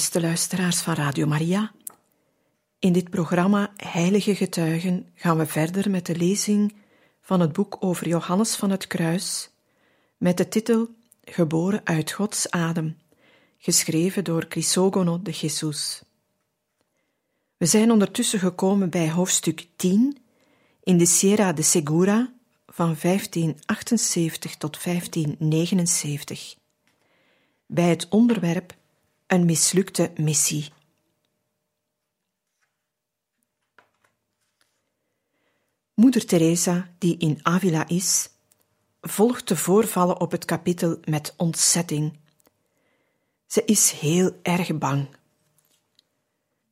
Beste luisteraars van Radio Maria, in dit programma Heilige Getuigen gaan we verder met de lezing van het boek over Johannes van het Kruis, met de titel Geboren uit Gods adem, geschreven door Crisogono de Jesus. We zijn ondertussen gekomen bij hoofdstuk 10 in de Sierra de Segura van 1578 tot 1579, bij het onderwerp een mislukte missie. Moeder Teresa, die in Avila is, volgt de voorvallen op het kapittel met ontzetting. Ze is heel erg bang.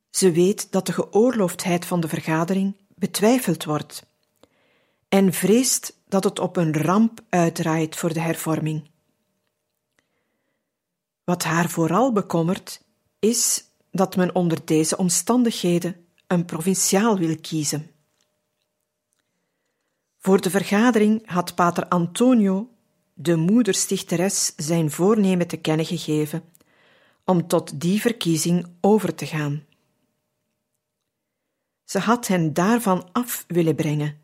Ze weet dat de geoorloofdheid van de vergadering betwijfeld wordt en vreest dat het op een ramp uitdraait voor de hervorming. Wat haar vooral bekommert, is dat men onder deze omstandigheden een provinciaal wil kiezen. Voor de vergadering had pater Antonio, de moederstichteres, zijn voornemen te kennen gegeven om tot die verkiezing over te gaan. Ze had hen daarvan af willen brengen,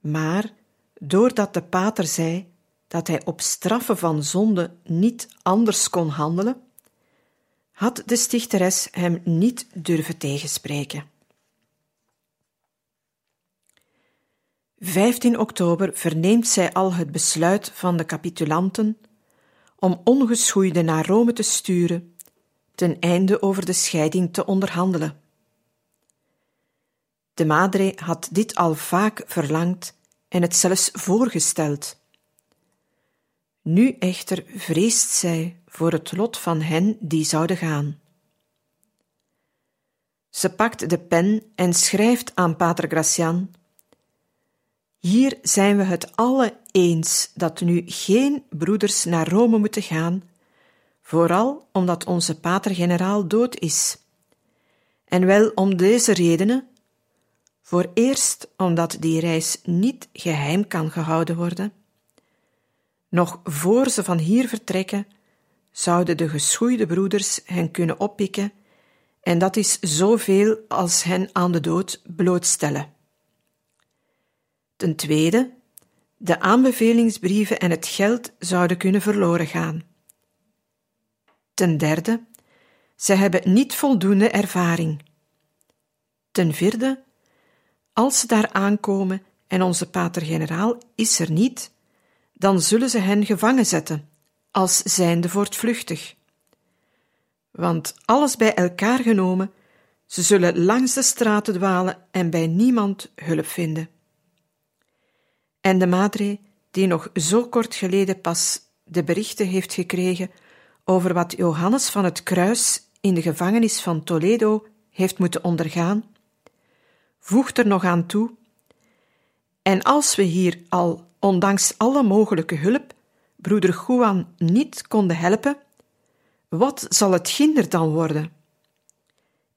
maar doordat de pater zei dat hij op straffen van zonde niet anders kon handelen, had de stichteres hem niet durven tegenspreken. 15 oktober verneemt zij al het besluit van de capitulanten om ongeschoeide naar Rome te sturen, ten einde over de scheiding te onderhandelen. De madre had dit al vaak verlangd en het zelfs voorgesteld. Nu echter vreest zij voor het lot van hen die zouden gaan. Ze pakt de pen en schrijft aan Pater Gracian: Hier zijn we het alle eens dat nu geen broeders naar Rome moeten gaan, vooral omdat onze pater-generaal dood is. En wel om deze redenen. Voor eerst omdat die reis niet geheim kan gehouden worden nog voor ze van hier vertrekken, zouden de geschoeide broeders hen kunnen oppikken, en dat is zoveel als hen aan de dood blootstellen. Ten tweede, de aanbevelingsbrieven en het geld zouden kunnen verloren gaan. Ten derde, ze hebben niet voldoende ervaring. Ten vierde, als ze daar aankomen en onze pater-generaal is er niet, dan zullen ze hen gevangen zetten, als zijnde voortvluchtig. Want alles bij elkaar genomen, ze zullen langs de straten dwalen en bij niemand hulp vinden. En de madre, die nog zo kort geleden pas de berichten heeft gekregen over wat Johannes van het Kruis in de gevangenis van Toledo heeft moeten ondergaan, voegt er nog aan toe: En als we hier al ondanks alle mogelijke hulp, broeder Juan niet konden helpen, wat zal het ginder dan worden?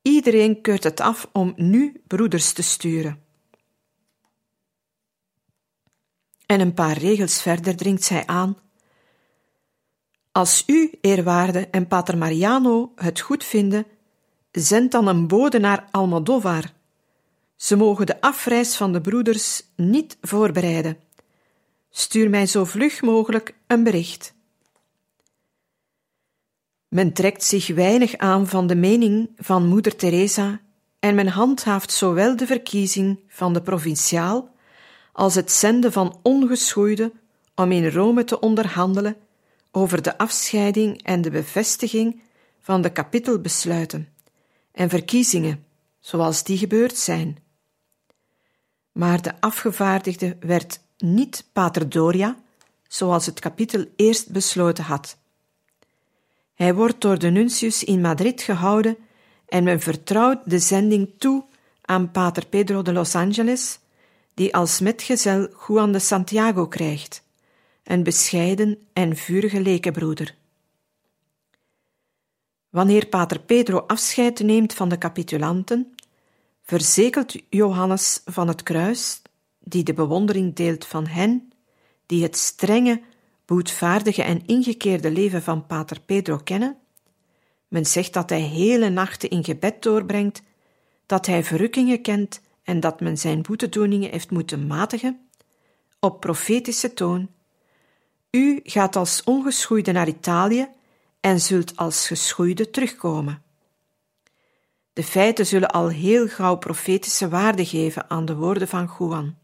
Iedereen keurt het af om nu broeders te sturen. En een paar regels verder dringt zij aan. Als u, eerwaarde en pater Mariano, het goed vinden, zend dan een bode naar Almodovar. Ze mogen de afreis van de broeders niet voorbereiden. Stuur mij zo vlug mogelijk een bericht. Men trekt zich weinig aan van de mening van moeder Teresa en men handhaaft zowel de verkiezing van de provinciaal als het zenden van ongeschoeide om in Rome te onderhandelen over de afscheiding en de bevestiging van de kapittelbesluiten en verkiezingen, zoals die gebeurd zijn. Maar de afgevaardigde werd niet Pater Doria, zoals het kapitel eerst besloten had. Hij wordt door de nuntius in Madrid gehouden en men vertrouwt de zending toe aan Pater Pedro de Los Angeles, die als metgezel Juan de Santiago krijgt, een bescheiden en vurige lekenbroeder. Wanneer Pater Pedro afscheid neemt van de capitulanten, verzekelt Johannes van het kruis, die de bewondering deelt van hen, die het strenge, boetvaardige en ingekeerde leven van Pater Pedro kennen. Men zegt dat hij hele nachten in gebed doorbrengt, dat hij verrukkingen kent en dat men zijn boetedoeningen heeft moeten matigen, op profetische toon. U gaat als ongeschoeide naar Italië en zult als geschoeide terugkomen. De feiten zullen al heel gauw profetische waarde geven aan de woorden van Juan.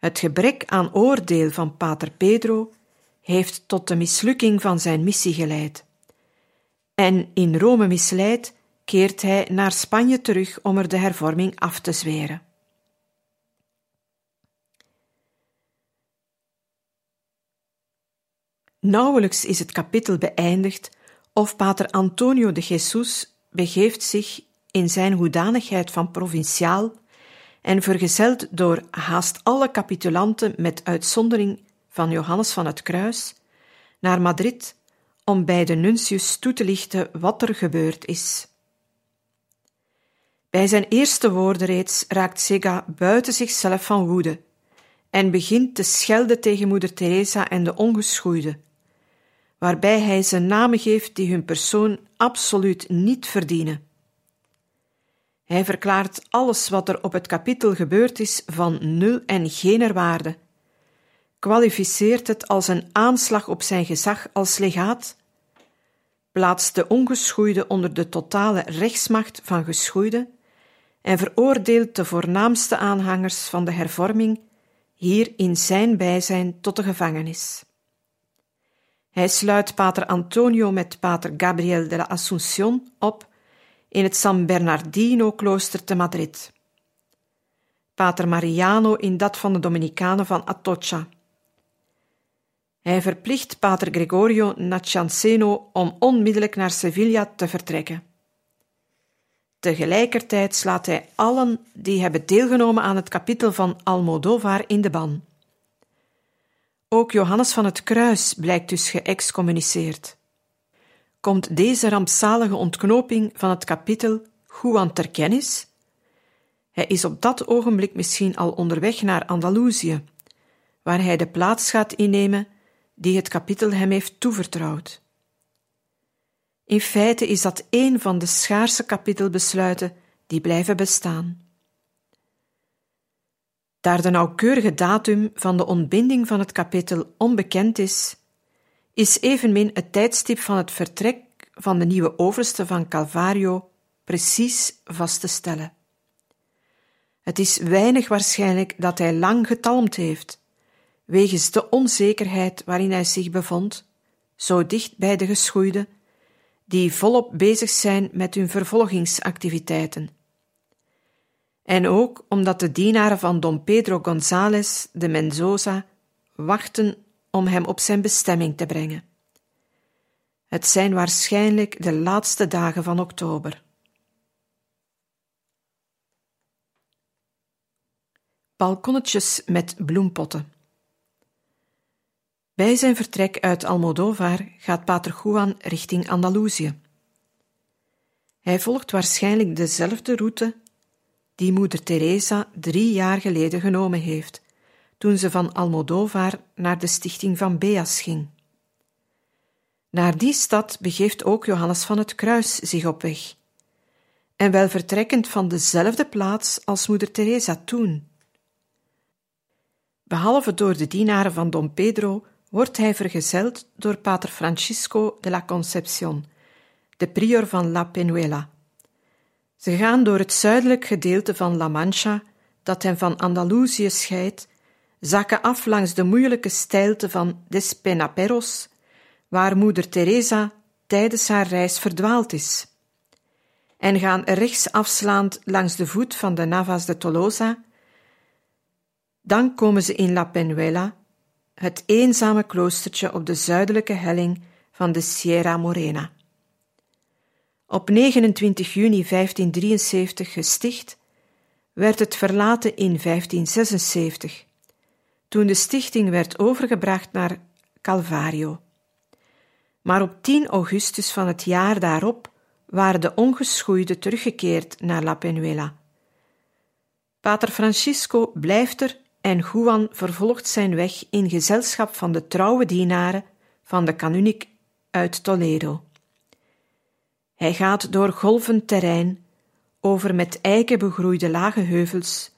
Het gebrek aan oordeel van Pater Pedro heeft tot de mislukking van zijn missie geleid. En in Rome misleid keert hij naar Spanje terug om er de hervorming af te zweren. Nauwelijks is het kapitel beëindigd of pater Antonio de Jesus begeeft zich in zijn hoedanigheid van provinciaal en vergezeld door haast alle capitulanten met uitzondering van Johannes van het Kruis naar Madrid om bij de nuntius toe te lichten wat er gebeurd is. Bij zijn eerste woorden reeds raakt Sega buiten zichzelf van woede en begint te schelden tegen moeder Teresa en de ongeschoeide, waarbij hij ze namen geeft die hun persoon absoluut niet verdienen. Hij verklaart alles wat er op het kapitel gebeurd is van nul en geen waarde, kwalificeert het als een aanslag op zijn gezag als legaat, plaatst de ongeschoeide onder de totale rechtsmacht van geschoeide? En veroordeelt de voornaamste aanhangers van de hervorming hier in zijn bijzijn tot de gevangenis. Hij sluit pater Antonio met pater Gabriel de la Asunción op in het San Bernardino-klooster te Madrid. Pater Mariano in dat van de Dominicanen van Atocha. Hij verplicht pater Gregorio Nacianceno om onmiddellijk naar Sevilla te vertrekken. Tegelijkertijd slaat hij allen die hebben deelgenomen aan het kapitel van Almodovar in de ban. Ook Johannes van het Kruis blijkt dus geëxcommuniceerd. Komt deze rampzalige ontknoping van het kapitel Juan ter kennis? Hij is op dat ogenblik misschien al onderweg naar Andalusië, waar hij de plaats gaat innemen die het kapitel hem heeft toevertrouwd. In feite is dat een van de schaarse kapitelbesluiten die blijven bestaan. Daar de nauwkeurige datum van de ontbinding van het kapitel onbekend is, is evenmin het tijdstip van het vertrek van de nieuwe overste van Calvario precies vast te stellen. Het is weinig waarschijnlijk dat hij lang getalmd heeft, wegens de onzekerheid waarin hij zich bevond, zo dicht bij de geschoeide, die volop bezig zijn met hun vervolgingsactiviteiten. En ook omdat de dienaren van Don Pedro González de Mendoza wachten om hem op zijn bestemming te brengen. Het zijn waarschijnlijk de laatste dagen van oktober. Balkonnetjes met bloempotten. Bij zijn vertrek uit Almodovar gaat Pater Juan richting Andalusië. Hij volgt waarschijnlijk dezelfde route die moeder Teresa drie jaar geleden genomen heeft, toen ze van Almodovar naar de stichting van Beas ging. Naar die stad begeeft ook Johannes van het Kruis zich op weg, en wel vertrekkend van dezelfde plaats als moeder Teresa toen. Behalve door de dienaren van Don Pedro wordt hij vergezeld door pater Francisco de la Concepción, de prior van La Penuela. Ze gaan door het zuidelijk gedeelte van La Mancha, dat hen van Andalusië scheidt, zakken af langs de moeilijke steilte van Despenaperros, waar moeder Teresa tijdens haar reis verdwaald is, en gaan rechts afslaand langs de voet van de Navas de Tolosa. Dan komen ze in La Penuela, het eenzame kloostertje op de zuidelijke helling van de Sierra Morena. Op 29 juni 1573 gesticht, werd het verlaten in 1576, toen de stichting werd overgebracht naar Calvario. Maar op 10 augustus van het jaar daarop waren de ongeschoeiden teruggekeerd naar La Penuela. Pater Francisco blijft er en Juan vervolgt zijn weg in gezelschap van de trouwe dienaren van de kanuniek uit Toledo. Hij gaat door golvend terrein, over met eiken begroeide lage heuvels,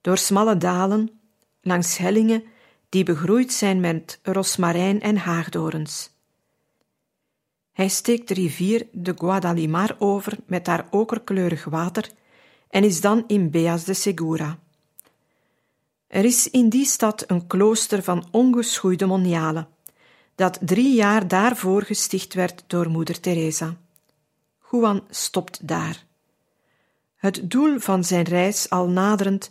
door smalle dalen, langs hellingen die begroeid zijn met rosmarijn en haagdorens. Hij steekt de rivier de Guadalimar over met haar okerkleurig water en is dan in Beas de Segura. Er is in die stad een klooster van ongeschoeide monialen, dat drie jaar daarvoor gesticht werd door moeder Teresa. Juan stopt daar. Het doel van zijn reis al naderend,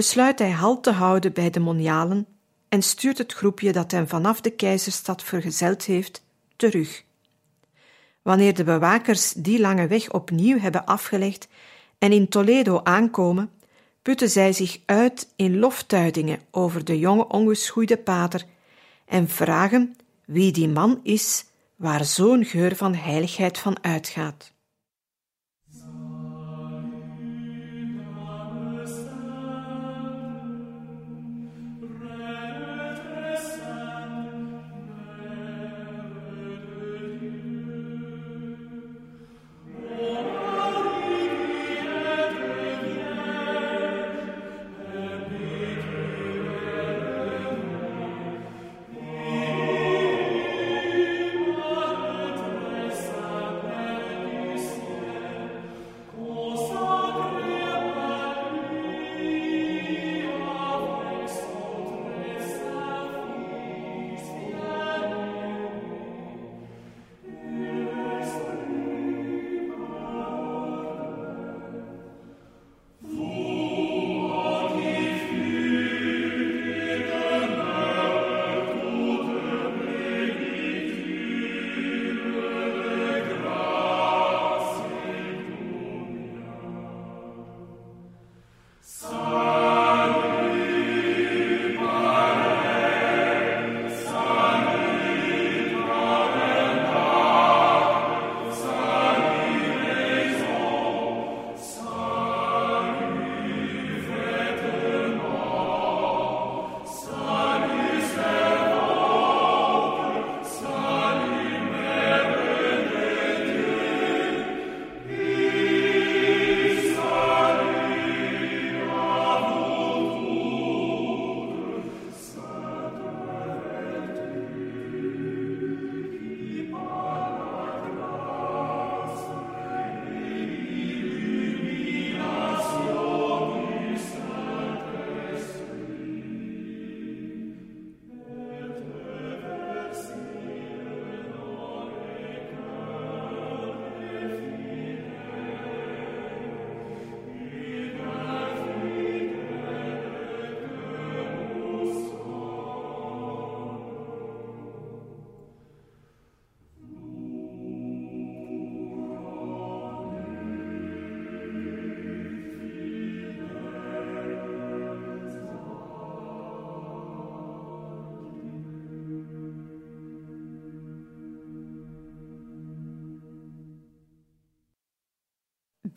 besluit hij halt te houden bij de monialen en stuurt het groepje dat hem vanaf de keizerstad vergezeld heeft terug. Wanneer de bewakers die lange weg opnieuw hebben afgelegd en in Toledo aankomen, putten zij zich uit in loftuidingen over de jonge ongeschoeide pater en vragen wie die man is waar zo'n geur van heiligheid van uitgaat.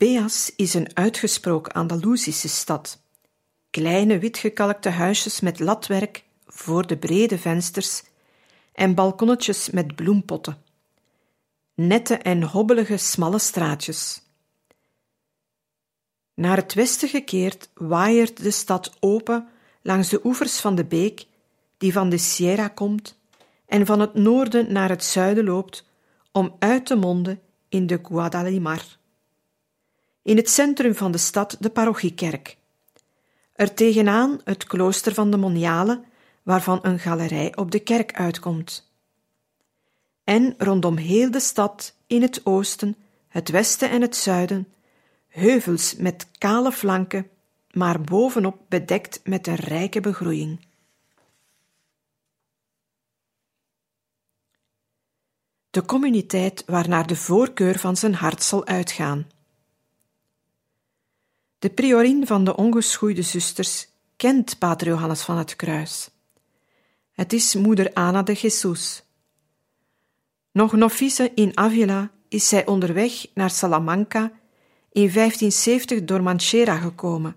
Beas is een uitgesproken Andalusische stad. Kleine witgekalkte huisjes met latwerk voor de brede vensters en balkonnetjes met bloempotten. Nette en hobbelige smalle straatjes. Naar het westen gekeerd waaiert de stad open langs de oevers van de beek die van de Sierra komt en van het noorden naar het zuiden loopt om uit te monden in de Guadalimar in het centrum van de stad de parochiekerk. Er tegenaan het klooster van de Moniale, waarvan een galerij op de kerk uitkomt. En rondom heel de stad, in het oosten, het westen en het zuiden, heuvels met kale flanken, maar bovenop bedekt met een rijke begroeiing. De communiteit waarnaar de voorkeur van zijn hart zal uitgaan. De priorin van de ongeschoeide zusters kent Pater Johannes van het Kruis. Het is moeder Ana de Jesus. Nog novice in Avila is zij onderweg naar Salamanca in 1570 door Manchera gekomen,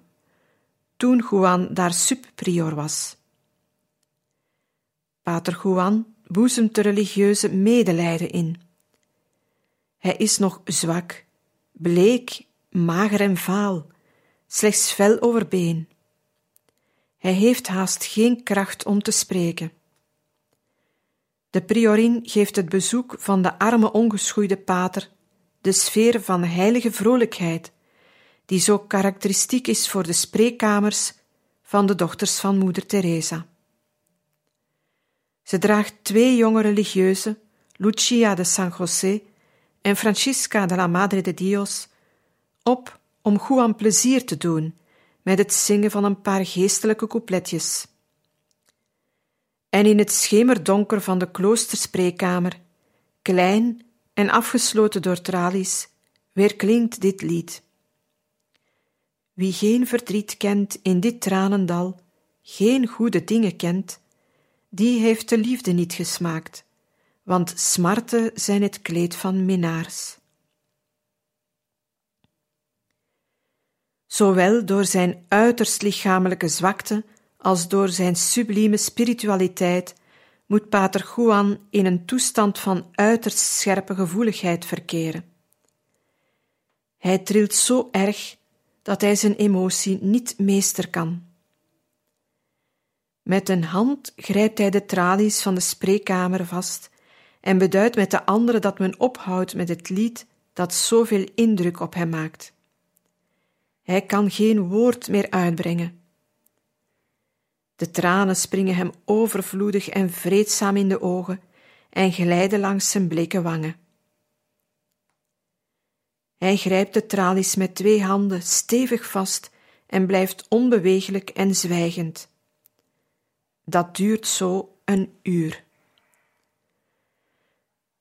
toen Juan daar subprior was. Pater Juan boezemt de religieuze medelijden in. Hij is nog zwak, bleek, mager en vaal, slechts vel over been. Hij heeft haast geen kracht om te spreken. De priorin geeft het bezoek van de arme ongeschoeide pater de sfeer van heilige vrolijkheid, die zo karakteristiek is voor de spreekkamers van de dochters van moeder Teresa. Ze draagt twee jonge religieuzen, Lucia de San José en Francisca de la Madre de Dios, op om Juan plezier te doen met het zingen van een paar geestelijke coupletjes. En in het schemerdonker van de kloosterspreekkamer, klein en afgesloten door tralies, weerklinkt dit lied. Wie geen verdriet kent in dit tranendal, geen goede dingen kent, die heeft de liefde niet gesmaakt, want smarten zijn het kleed van minnaars. Zowel door zijn uiterst lichamelijke zwakte als door zijn sublieme spiritualiteit moet Pater Juan in een toestand van uiterst scherpe gevoeligheid verkeren. Hij trilt zo erg dat hij zijn emotie niet meester kan. Met een hand grijpt hij de tralies van de spreekkamer vast en beduidt met de andere dat men ophoudt met het lied dat zoveel indruk op hem maakt. Hij kan geen woord meer uitbrengen. De tranen springen hem overvloedig en vreedzaam in de ogen en glijden langs zijn bleke wangen. Hij grijpt de tralies met twee handen stevig vast en blijft onbeweeglijk en zwijgend. Dat duurt zo een uur.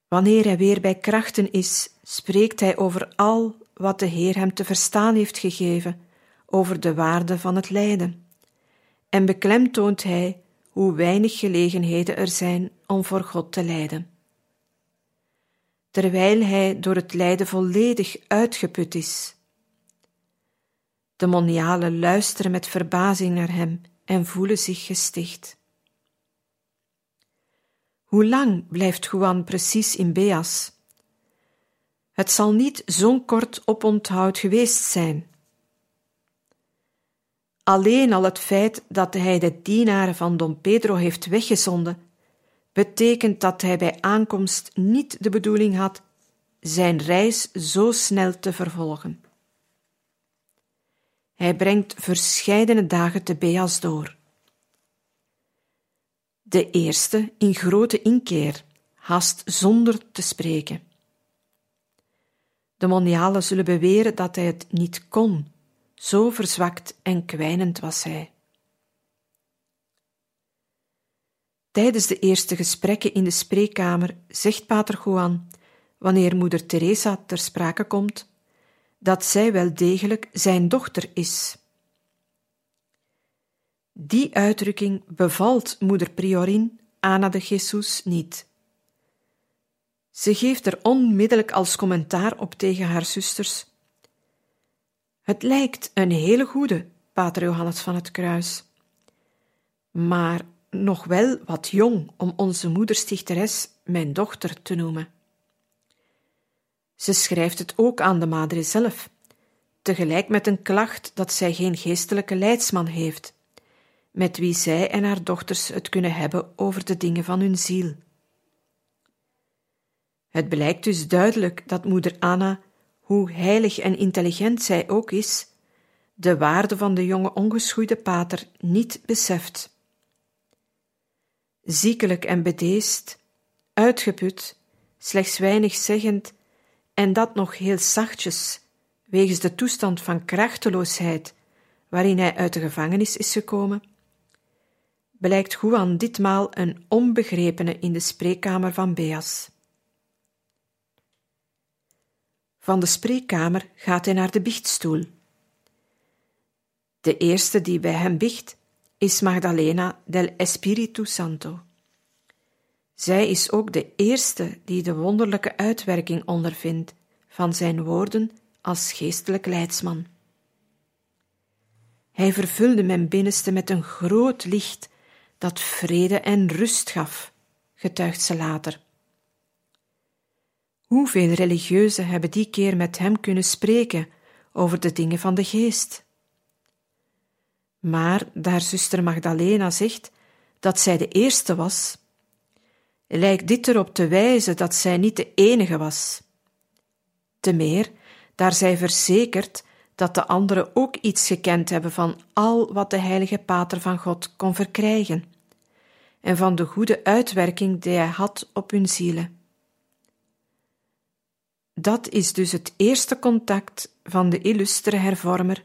Wanneer hij weer bij krachten is, spreekt hij over al wat de Heer hem te verstaan heeft gegeven, over de waarde van het lijden. En beklemtoont hij hoe weinig gelegenheden er zijn om voor God te lijden. Terwijl hij door het lijden volledig uitgeput is. De monialen luisteren met verbazing naar hem en voelen zich gesticht. Hoe lang blijft Juan precies in Beas? Het zal niet zo'n kort oponthoud geweest zijn. Alleen al het feit dat hij de dienaren van Don Pedro heeft weggezonden, betekent dat hij bij aankomst niet de bedoeling had zijn reis zo snel te vervolgen. Hij brengt verscheidene dagen te Beas door. De eerste in grote inkeer, haast zonder te spreken. De monialen zullen beweren dat hij het niet kon, zo verzwakt en kwijnend was hij. Tijdens de eerste gesprekken in de spreekkamer zegt Pater Juan, wanneer moeder Teresa ter sprake komt, dat zij wel degelijk zijn dochter is. Die uitdrukking bevalt moeder Priorin Ana de Jesus niet. Ze geeft er onmiddellijk als commentaar op tegen haar zusters. Het lijkt een hele goede, pater Johannes van het Kruis, maar nog wel wat jong om onze moederstichteres mijn dochter te noemen. Ze schrijft het ook aan de madre zelf, tegelijk met een klacht dat zij geen geestelijke leidsman heeft, met wie zij en haar dochters het kunnen hebben over de dingen van hun ziel. Het blijkt dus duidelijk dat moeder Anna, hoe heilig en intelligent zij ook is, de waarde van de jonge ongeschoeide pater niet beseft. Ziekelijk en bedeesd, uitgeput, slechts weinig zeggend, en dat nog heel zachtjes, wegens de toestand van krachteloosheid waarin hij uit de gevangenis is gekomen, blijkt Juan ditmaal een onbegrepene in de spreekkamer van Beas. Van de spreekkamer gaat hij naar de biechtstoel. De eerste die bij hem biecht is Magdalena del Espiritu Santo. Zij is ook de eerste die de wonderlijke uitwerking ondervindt van zijn woorden als geestelijk leidsman. Hij vervulde mijn binnenste met een groot licht dat vrede en rust gaf, getuigt ze later. Hoeveel religieuzen hebben die keer met hem kunnen spreken over de dingen van de geest? Maar daar zuster Magdalena zegt dat zij de eerste was, lijkt dit erop te wijzen dat zij niet de enige was. Te meer, daar zij verzekert dat de anderen ook iets gekend hebben van al wat de heilige Pater van God kon verkrijgen, en van de goede uitwerking die hij had op hun zielen. Dat is dus het eerste contact van de illustere hervormer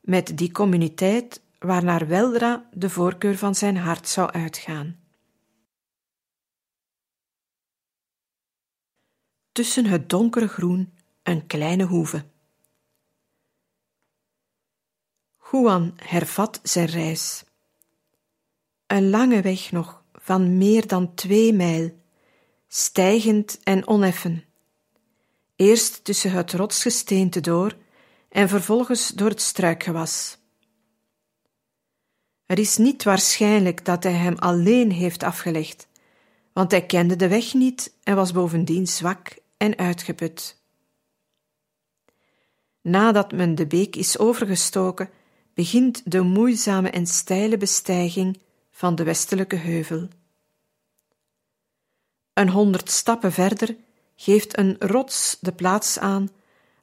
met die communiteit waarnaar weldra de voorkeur van zijn hart zou uitgaan. Tussen het donkere groen een kleine hoeve. Juan hervat zijn reis. Een lange weg nog van meer dan twee mijl, stijgend en oneffen. Eerst tussen het rotsgesteente door en vervolgens door het struikgewas. Het is niet waarschijnlijk dat hij hem alleen heeft afgelegd, want hij kende de weg niet en was bovendien zwak en uitgeput. Nadat men de beek is overgestoken, begint de moeizame en steile bestijging van de westelijke heuvel. Een honderd stappen verder geeft een rots de plaats aan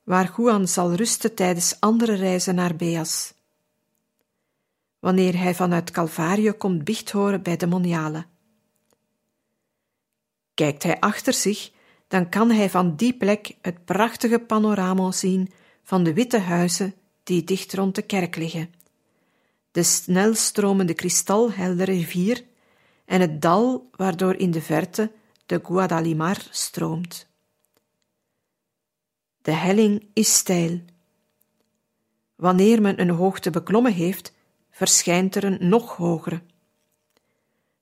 waar Juan zal rusten tijdens andere reizen naar Beas wanneer hij vanuit Calvario komt bicht horen bij de moniale. Kijkt hij achter zich, dan kan hij van die plek het prachtige panorama zien van de witte huizen die dicht rond de kerk liggen, de snelstromende kristalheldere rivier en het dal waardoor in de verte de Guadalimar stroomt. De helling is steil. Wanneer men een hoogte beklommen heeft, verschijnt er een nog hogere.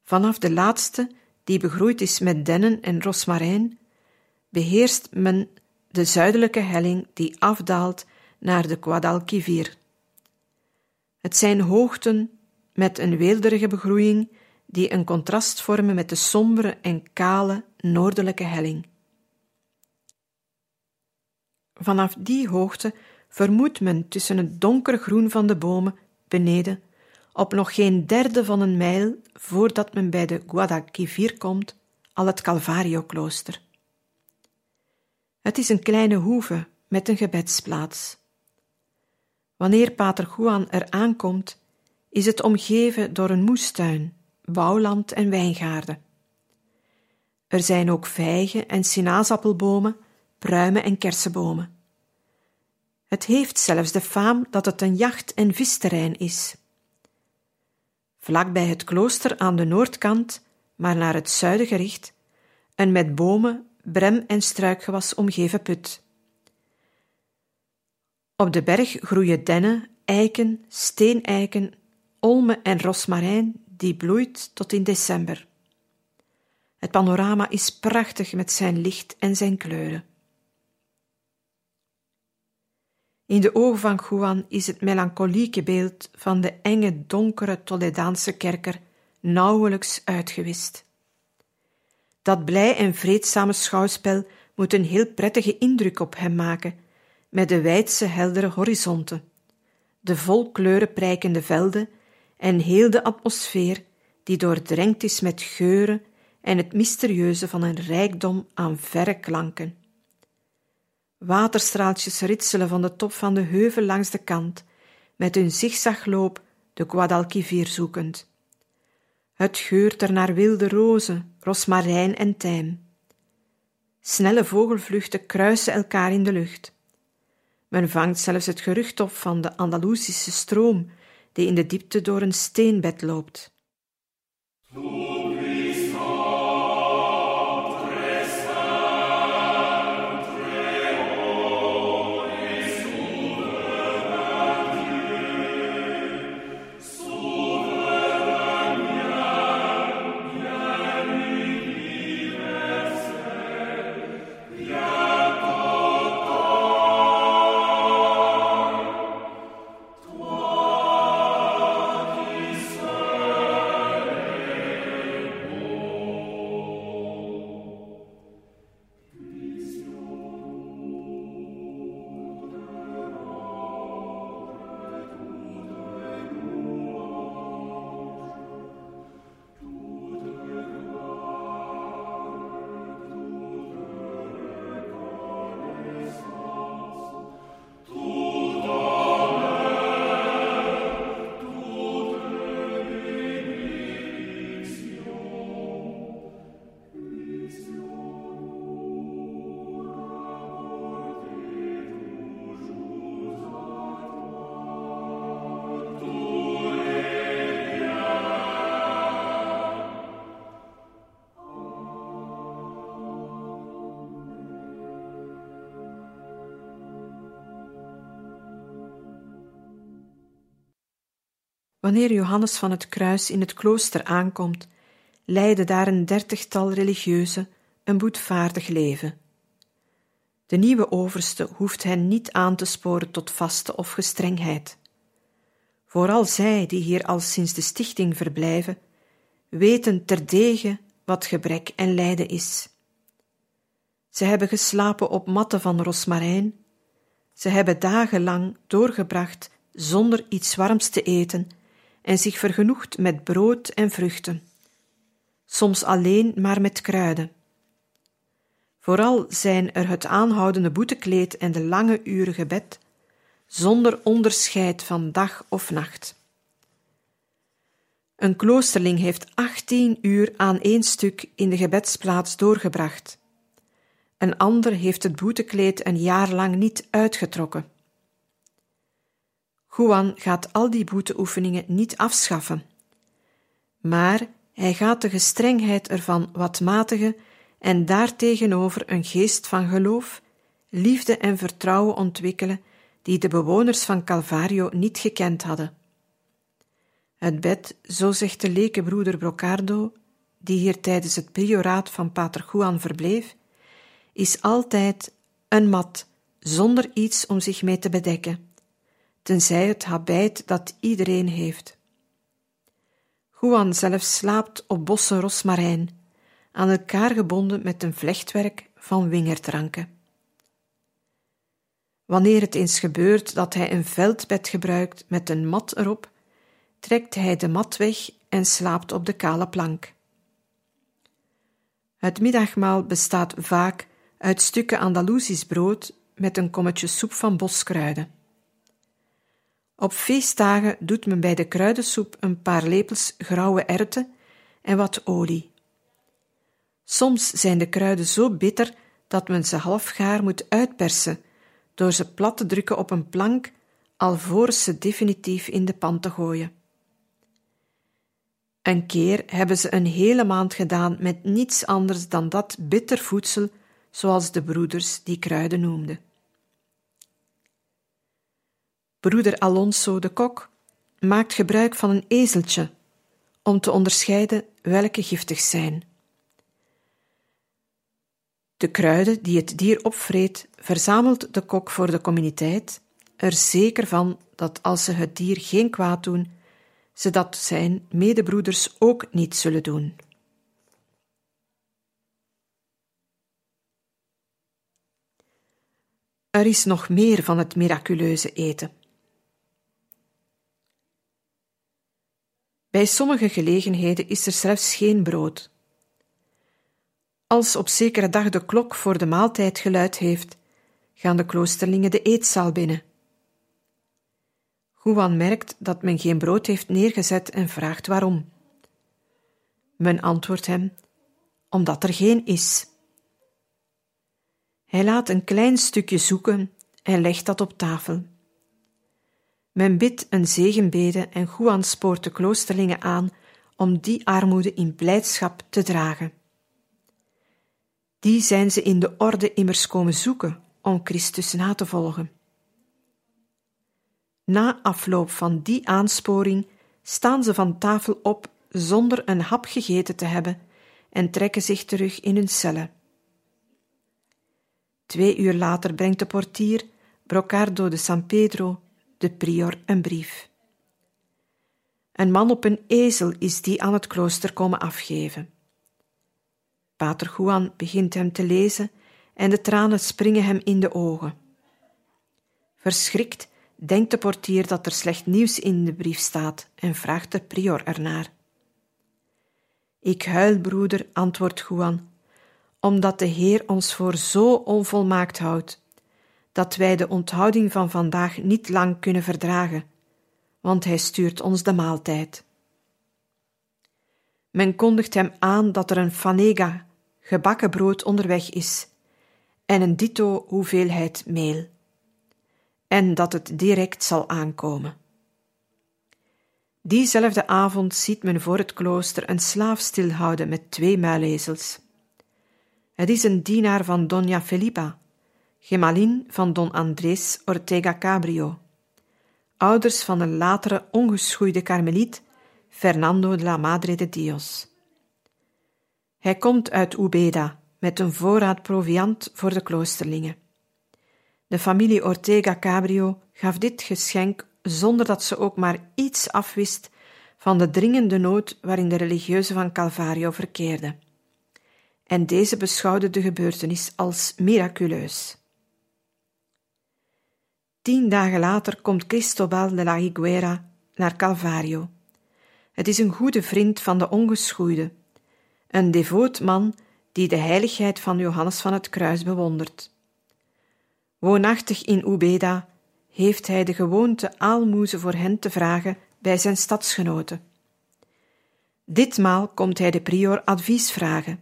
Vanaf de laatste, die begroeid is met dennen en rosmarijn, beheerst men de zuidelijke helling die afdaalt naar de Guadalquivir. Het zijn hoogten met een weelderige begroeiing die een contrast vormen met de sombere en kale noordelijke helling. Vanaf die hoogte vermoedt men tussen het donkere groen van de bomen beneden op nog geen derde van een mijl voordat men bij de Guadalquivir komt, al het Calvario-klooster. Het is een kleine hoeve met een gebedsplaats. Wanneer Pater Juan er aankomt, is het omgeven door een moestuin, bouwland en wijngaarden. Er zijn ook vijgen en sinaasappelbomen, pruimen en kersenbomen. Het heeft zelfs de faam dat het een jacht- en visterrein is vlak bij het klooster aan de noordkant, maar naar het zuiden gericht, een met bomen, brem en struikgewas omgeven put. Op de berg groeien dennen, eiken, steeneiken, olmen en rosmarijn die bloeit tot in december. Het panorama is prachtig met zijn licht en zijn kleuren. In de ogen van Juan is het melancholieke beeld van de enge, donkere Toledaanse kerker nauwelijks uitgewist. Dat blij en vreedzame schouwspel moet een heel prettige indruk op hem maken, met de wijdse, heldere horizonten, de vol kleuren prijkende velden en heel de atmosfeer die doordrenkt is met geuren en het mysterieuze van een rijkdom aan verre klanken. Waterstraaltjes ritselen van de top van de heuvel langs de kant, met hun zigzagloop de Guadalquivir zoekend. Het geurt er naar wilde rozen, rosmarijn en tijm. Snelle vogelvluchten kruisen elkaar in de lucht. Men vangt zelfs het gerucht op van de Andalusische stroom die in de diepte door een steenbed loopt. Wanneer Johannes van het Kruis in het klooster aankomt, leiden daar een dertigtal religieuzen een boetvaardig leven. De nieuwe overste hoeft hen niet aan te sporen tot vaste of gestrengheid. Vooral zij die hier al sinds de stichting verblijven, weten terdege wat gebrek en lijden is. Ze hebben geslapen op matten van rosmarijn, ze hebben dagenlang doorgebracht zonder iets warms te eten en zich vergenoegd met brood en vruchten, soms alleen maar met kruiden. Vooral zijn er het aanhoudende boetekleed en de lange uren gebed, zonder onderscheid van dag of nacht. Een kloosterling heeft achttien uur aan één stuk in de gebedsplaats doorgebracht. Een ander heeft het boetekleed een jaar lang niet uitgetrokken. Juan gaat al die boeteoefeningen niet afschaffen, maar hij gaat de gestrengheid ervan wat matigen en daartegenover een geest van geloof, liefde en vertrouwen ontwikkelen die de bewoners van Calvario niet gekend hadden. Het bed, zo zegt de lekenbroeder Brocardo, die hier tijdens het prioraat van Pater Juan verbleef, is altijd een mat zonder iets om zich mee te bedekken, tenzij het habijt dat iedereen heeft. Juan zelf slaapt op bossen rosmarijn, aan elkaar gebonden met een vlechtwerk van wingerdranken. Wanneer het eens gebeurt dat hij een veldbed gebruikt met een mat erop, trekt hij de mat weg en slaapt op de kale plank. Het middagmaal bestaat vaak uit stukken Andalusisch brood met een kommetje soep van boskruiden. Op feestdagen doet men bij de kruidensoep een paar lepels grauwe erwten en wat olie. Soms zijn de kruiden zo bitter dat men ze halfgaar moet uitpersen door ze plat te drukken op een plank alvorens ze definitief in de pan te gooien. Een keer hebben ze een hele maand gedaan met niets anders dan dat bitter voedsel, zoals de broeders die kruiden noemden. Broeder Alonso de Kok maakt gebruik van een ezeltje om te onderscheiden welke giftig zijn. De kruiden die het dier opvreet, verzamelt de kok voor de communiteit, er zeker van dat als ze het dier geen kwaad doen, ze dat zijn medebroeders ook niet zullen doen. Er is nog meer van het miraculeuze eten. Bij sommige gelegenheden is er zelfs geen brood. Als op zekere dag de klok voor de maaltijd geluid heeft, gaan de kloosterlingen de eetzaal binnen. Juan merkt dat men geen brood heeft neergezet en vraagt waarom. Men antwoordt hem: omdat er geen is. Hij laat een klein stukje zoeken en legt dat op tafel. Men bidt een zegenbede en Juan spoort de kloosterlingen aan om die armoede in blijdschap te dragen. Die zijn ze in de orde immers komen zoeken om Christus na te volgen. Na afloop van die aansporing staan ze van tafel op zonder een hap gegeten te hebben en trekken zich terug in hun cellen. Twee uur later brengt de portier, Brocardo de San Pedro, de prior een brief. Een man op een ezel is die aan het klooster komen afgeven. Pater Juan begint hem te lezen en de tranen springen hem in de ogen. Verschrikt denkt de portier dat er slecht nieuws in de brief staat en vraagt de prior ernaar. Ik huil, broeder, antwoordt Juan, omdat de Heer ons voor zo onvolmaakt houdt, dat wij de onthouding van vandaag niet lang kunnen verdragen, want Hij stuurt ons de maaltijd. Men kondigt hem aan dat er een fanega, gebakken brood, onderweg is, en een dito hoeveelheid meel en dat het direct zal aankomen. Diezelfde avond ziet men voor het klooster een slaaf stilhouden met twee muilezels. Het is een dienaar van Dona Felipa, gemalin van Don Andrés Ortega Cabrio, ouders van een latere ongeschoeide karmeliet, Fernando de la Madre de Dios. Hij komt uit Ubeda met een voorraad proviand voor de kloosterlingen. De familie Ortega Cabrio gaf dit geschenk zonder dat ze ook maar iets afwist van de dringende nood waarin de religieuzen van Calvario verkeerden. En deze beschouwde de gebeurtenis als miraculeus. Tien dagen later komt Cristobal de la Higuera naar Calvario. Het is een goede vriend van de ongeschoeide, een devoot man die de heiligheid van Johannes van het Kruis bewondert. Woonachtig in Ubeda heeft hij de gewoonte aalmoezen voor hen te vragen bij zijn stadsgenoten. Ditmaal komt hij de prior advies vragen.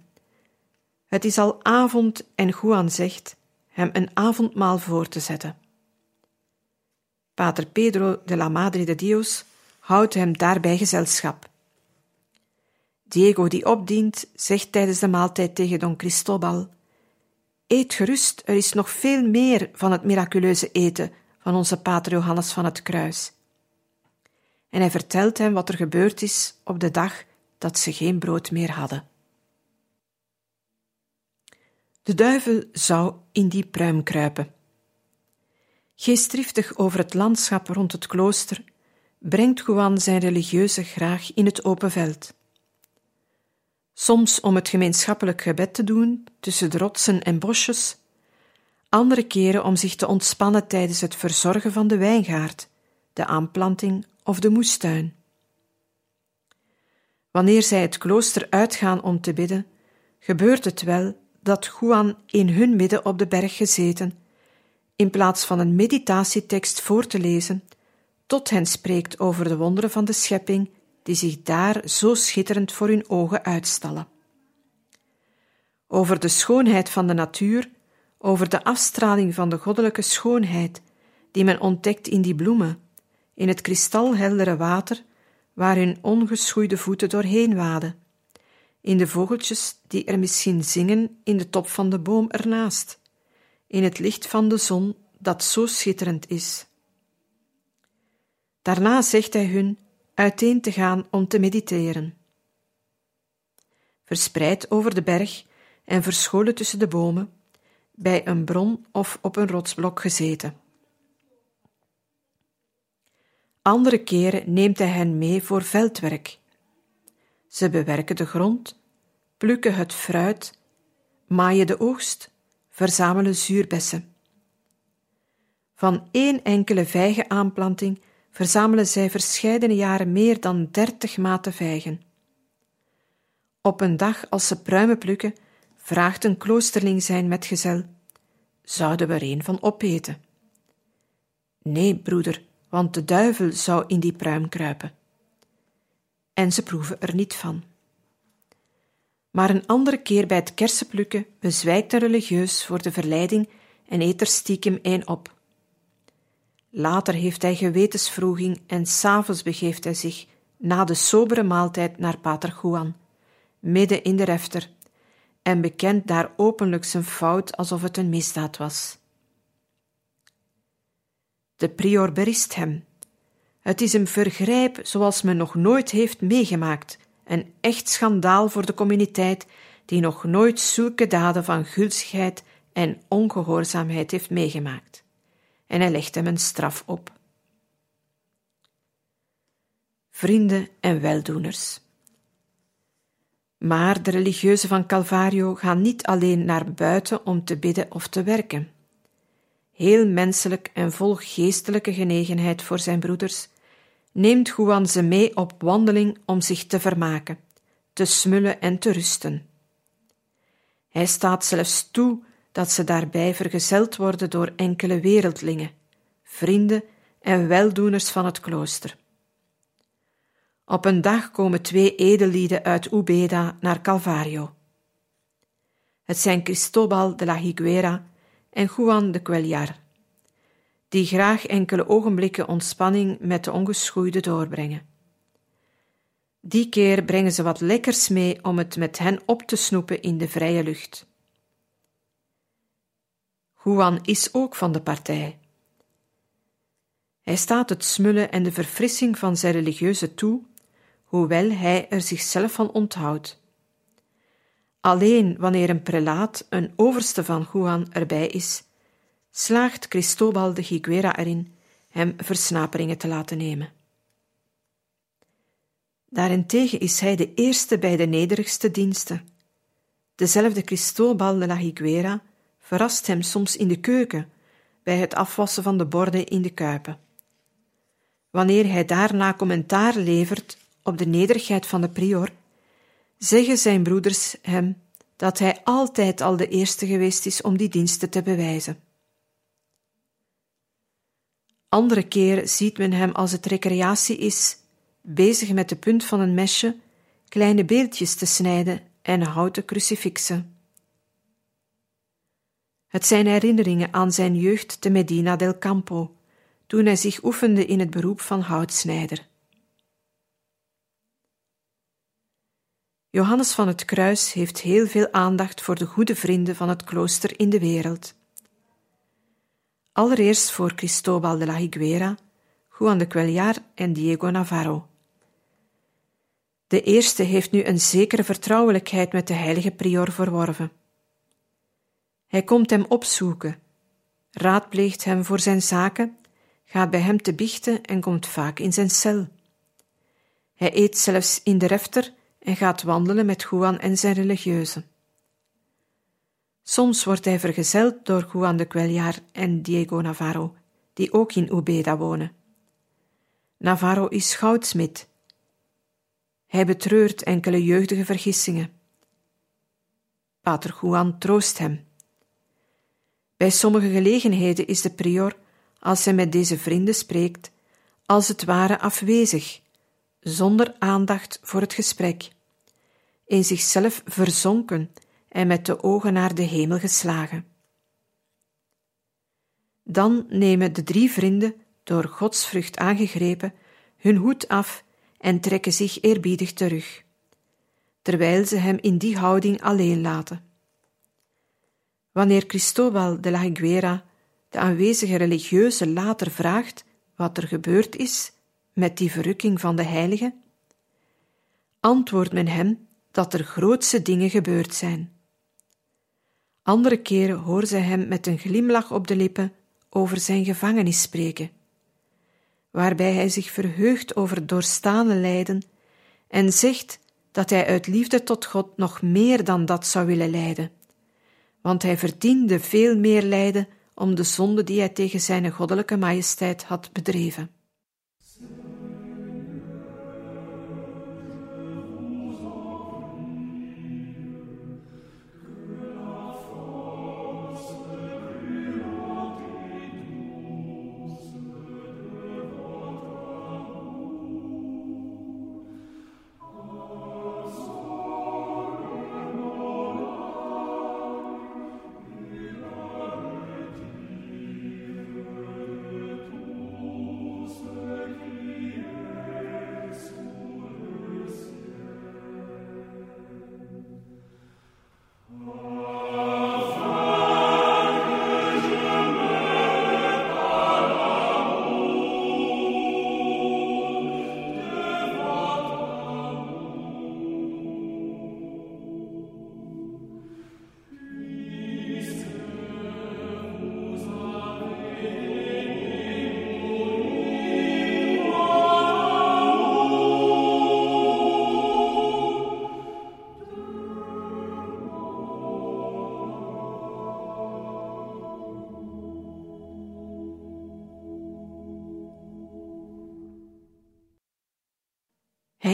Het is al avond en Juan zegt hem een avondmaal voor te zetten. Pater Pedro de la Madre de Dios houdt hem daarbij gezelschap. Diego, die opdient, zegt tijdens de maaltijd tegen Don Cristobal: Eet gerust, er is nog veel meer van het miraculeuze eten van onze Pater Johannes van het Kruis. En hij vertelt hem wat er gebeurd is op de dag dat ze geen brood meer hadden. De duivel zou in die pruim kruipen. Geestdriftig over het landschap rond het klooster brengt Juan zijn religieuze graag in het open veld. Soms om het gemeenschappelijk gebed te doen tussen de rotsen en bosjes, andere keren om zich te ontspannen tijdens het verzorgen van de wijngaard, de aanplanting of de moestuin. Wanneer zij het klooster uitgaan om te bidden, gebeurt het wel dat Juan in hun midden op de berg gezeten, in plaats van een meditatietekst voor te lezen, tot hen spreekt over de wonderen van de schepping die zich daar zo schitterend voor hun ogen uitstallen. Over de schoonheid van de natuur, over de afstraling van de goddelijke schoonheid die men ontdekt in die bloemen, in het kristalheldere water waar hun ongeschoeide voeten doorheen waden, in de vogeltjes die er misschien zingen in de top van de boom ernaast, in het licht van de zon dat zo schitterend is. Daarna zegt hij hun uiteen te gaan om te mediteren. Verspreid over de berg en verscholen tussen de bomen, bij een bron of op een rotsblok gezeten. Andere keren neemt hij hen mee voor veldwerk. Ze bewerken de grond, plukken het fruit, maaien de oogst, verzamelen zuurbessen. Van één enkele vijgenaanplanting verzamelen zij verscheidene jaren meer dan dertig maten vijgen. Op een dag als ze pruimen plukken, vraagt een kloosterling zijn metgezel: Zouden we er een van opeten? Nee, broeder, want de duivel zou in die pruim kruipen. En ze proeven er niet van. Maar een andere keer bij het kersenplukken bezwijkt een religieus voor de verleiding en eet er stiekem een op. Later heeft hij gewetensvroeging en s'avonds begeeft hij zich na de sobere maaltijd naar Pater Juan, midden in de refter, en bekent daar openlijk zijn fout alsof het een misdaad was. De prior berist hem. Het is een vergrijp zoals men nog nooit heeft meegemaakt, een echt schandaal voor de communiteit die nog nooit zulke daden van gulzigheid en ongehoorzaamheid heeft meegemaakt en hij legt hem een straf op. Vrienden en weldoeners. Maar de religieuzen van Calvario gaan niet alleen naar buiten om te bidden of te werken. Heel menselijk en vol geestelijke genegenheid voor zijn broeders, neemt Juan ze mee op wandeling om zich te vermaken, te smullen en te rusten. Hij staat zelfs toe dat ze daarbij vergezeld worden door enkele wereldlingen, vrienden en weldoeners van het klooster. Op een dag komen twee edellieden uit Ubeda naar Calvario. Het zijn Cristobal de la Higuera en Juan de Cuellar, die graag enkele ogenblikken ontspanning met de ongeschoeide doorbrengen. Die keer brengen ze wat lekkers mee om het met hen op te snoepen in de vrije lucht. Juan is ook van de partij. Hij staat het smullen en de verfrissing van zijn religieuze toe, hoewel hij er zichzelf van onthoudt. Alleen wanneer een prelaat, een overste van Juan, erbij is, slaagt Cristobal de Higuera erin hem versnaperingen te laten nemen. Daarentegen is hij de eerste bij de nederigste diensten. Dezelfde Cristobal de la Higuera verrast hem soms in de keuken bij het afwassen van de borden in de kuipen. Wanneer hij daarna commentaar levert op de nederigheid van de prior, zeggen zijn broeders hem dat hij altijd al de eerste geweest is om die diensten te bewijzen. Andere keren ziet men hem als het recreatie is, bezig met de punt van een mesje kleine beeldjes te snijden en houten crucifixen. Het zijn herinneringen aan zijn jeugd te Medina del Campo, toen hij zich oefende in het beroep van houtsnijder. Johannes van het Kruis heeft heel veel aandacht voor de goede vrienden van het klooster in de wereld. Allereerst voor Cristobal de la Higuera, Juan de Cuellar en Diego Navarro. De eerste heeft nu een zekere vertrouwelijkheid met de heilige prior verworven. Hij komt hem opzoeken, raadpleegt hem voor zijn zaken, gaat bij hem te biechten en komt vaak in zijn cel. Hij eet zelfs in de refter en gaat wandelen met Juan en zijn religieuzen. Soms wordt hij vergezeld door Juan de Cuellar en Diego Navarro, die ook in Ubeda wonen. Navarro is goudsmid. Hij betreurt enkele jeugdige vergissingen. Pater Juan troost hem. Bij sommige gelegenheden is de prior, als hij met deze vrienden spreekt, als het ware afwezig, zonder aandacht voor het gesprek, in zichzelf verzonken en met de ogen naar de hemel geslagen. Dan nemen de drie vrienden, door godsvrucht aangegrepen, hun hoed af en trekken zich eerbiedig terug, terwijl ze hem in die houding alleen laten. Wanneer Cristobal de la Higuera de aanwezige religieuze later vraagt wat er gebeurd is met die verrukking van de heilige, antwoordt men hem dat er grootse dingen gebeurd zijn. Andere keren hoor zij hem met een glimlach op de lippen over zijn gevangenis spreken, waarbij hij zich verheugt over doorstane lijden en zegt dat hij uit liefde tot God nog meer dan dat zou willen lijden, want hij verdiende veel meer lijden om de zonde die hij tegen zijn goddelijke majesteit had bedreven.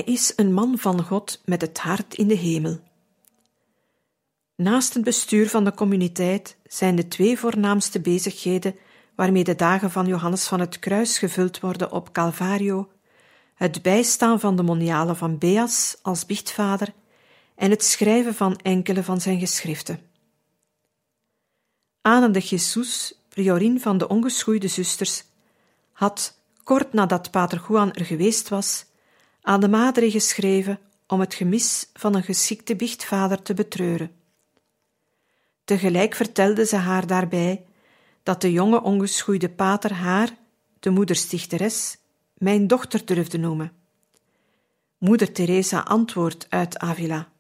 Hij is een man van God met het hart in de hemel. Naast het bestuur van de communiteit zijn de twee voornaamste bezigheden waarmee de dagen van Johannes van het Kruis gevuld worden op Calvario het bijstaan van de monialen van Beas als biechtvader en het schrijven van enkele van zijn geschriften. Anne de Jesus, priorin van de ongeschoeide zusters, had, kort nadat Pater Juan er geweest was, aan de madre geschreven om het gemis van een geschikte biechtvader te betreuren. Tegelijk vertelde ze haar daarbij dat de jonge ongeschoeide pater haar, de moederstichteres, mijn dochter durfde noemen. Moeder Teresa antwoordt uit Avila.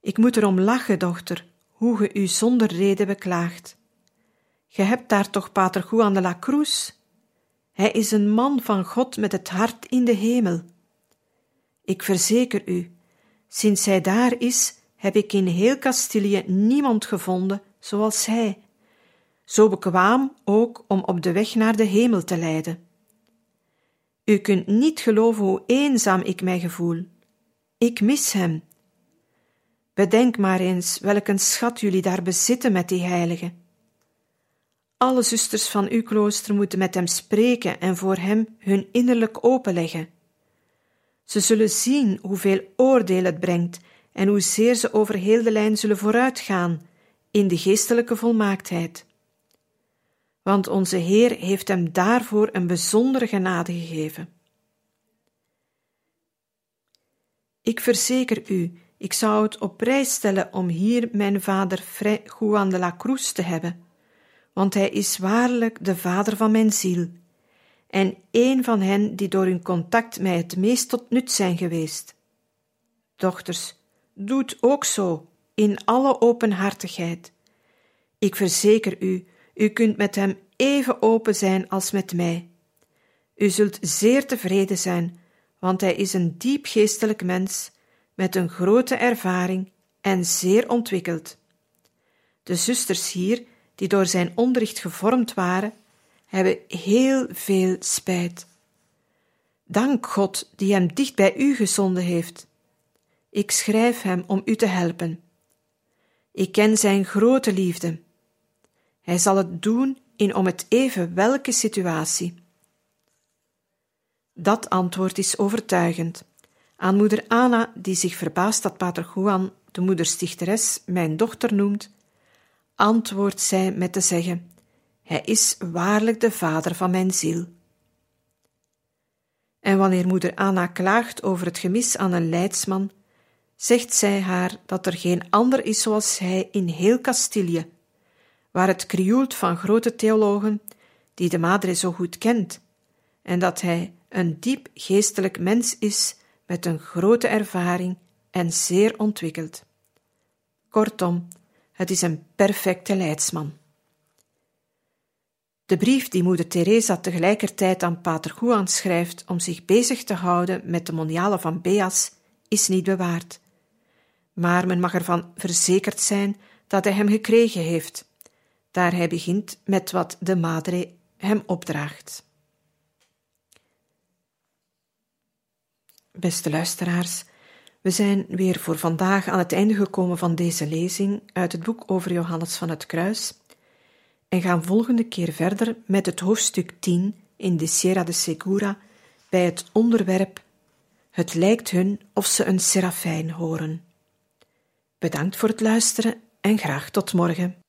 Ik moet erom lachen, dochter, hoe ge u zonder reden beklaagt. Ge hebt daar toch pater Juan de la Cruz? Hij is een man van God met het hart in de hemel. Ik verzeker u, sinds hij daar is, heb ik in heel Castilië niemand gevonden zoals hij, zo bekwaam ook om op de weg naar de hemel te leiden. U kunt niet geloven hoe eenzaam ik mij gevoel. Ik mis hem. Bedenk maar eens welk een schat jullie daar bezitten met die heilige. Alle zusters van uw klooster moeten met hem spreken en voor hem hun innerlijk openleggen. Ze zullen zien hoeveel oordeel het brengt en hoezeer ze over heel de lijn zullen vooruitgaan in de geestelijke volmaaktheid. Want onze Heer heeft hem daarvoor een bijzondere genade gegeven. Ik verzeker u, ik zou het op prijs stellen om hier mijn vader Fray Juan de la Cruz te hebben, want hij is waarlijk de vader van mijn ziel en een van hen die door hun contact mij het meest tot nut zijn geweest. Dochters, doet ook zo, in alle openhartigheid. Ik verzeker u, u kunt met hem even open zijn als met mij. U zult zeer tevreden zijn, want hij is een diep geestelijk mens met een grote ervaring en zeer ontwikkeld. De zusters hier, die door zijn onderricht gevormd waren, hebben heel veel spijt. Dank God die hem dicht bij u gezonden heeft. Ik schrijf hem om u te helpen. Ik ken zijn grote liefde. Hij zal het doen in om het even welke situatie. Dat antwoord is overtuigend. Aan moeder Anna, die zich verbaast dat pater Juan de moederstichteres mijn dochter noemt, antwoordt zij met te zeggen: Hij is waarlijk de vader van mijn ziel. En wanneer moeder Anna klaagt over het gemis aan een leidsman, zegt zij haar dat er geen ander is zoals hij in heel Castilië, waar het krioelt van grote theologen, die de Madre zo goed kent, en dat hij een diep geestelijk mens is met een grote ervaring en zeer ontwikkeld. Kortom, het is een perfecte leidsman. De brief die moeder Teresa tegelijkertijd aan pater Juan schrijft om zich bezig te houden met de moniale van Beas, is niet bewaard. Maar men mag ervan verzekerd zijn dat hij hem gekregen heeft, daar hij begint met wat de madre hem opdraagt. Beste luisteraars, we zijn weer voor vandaag aan het einde gekomen van deze lezing uit het boek over Johannes van het Kruis en gaan volgende keer verder met het hoofdstuk 10 in de Sierra de Segura bij het onderwerp Het lijkt hun of ze een serafijn horen. Bedankt voor het luisteren en graag tot morgen.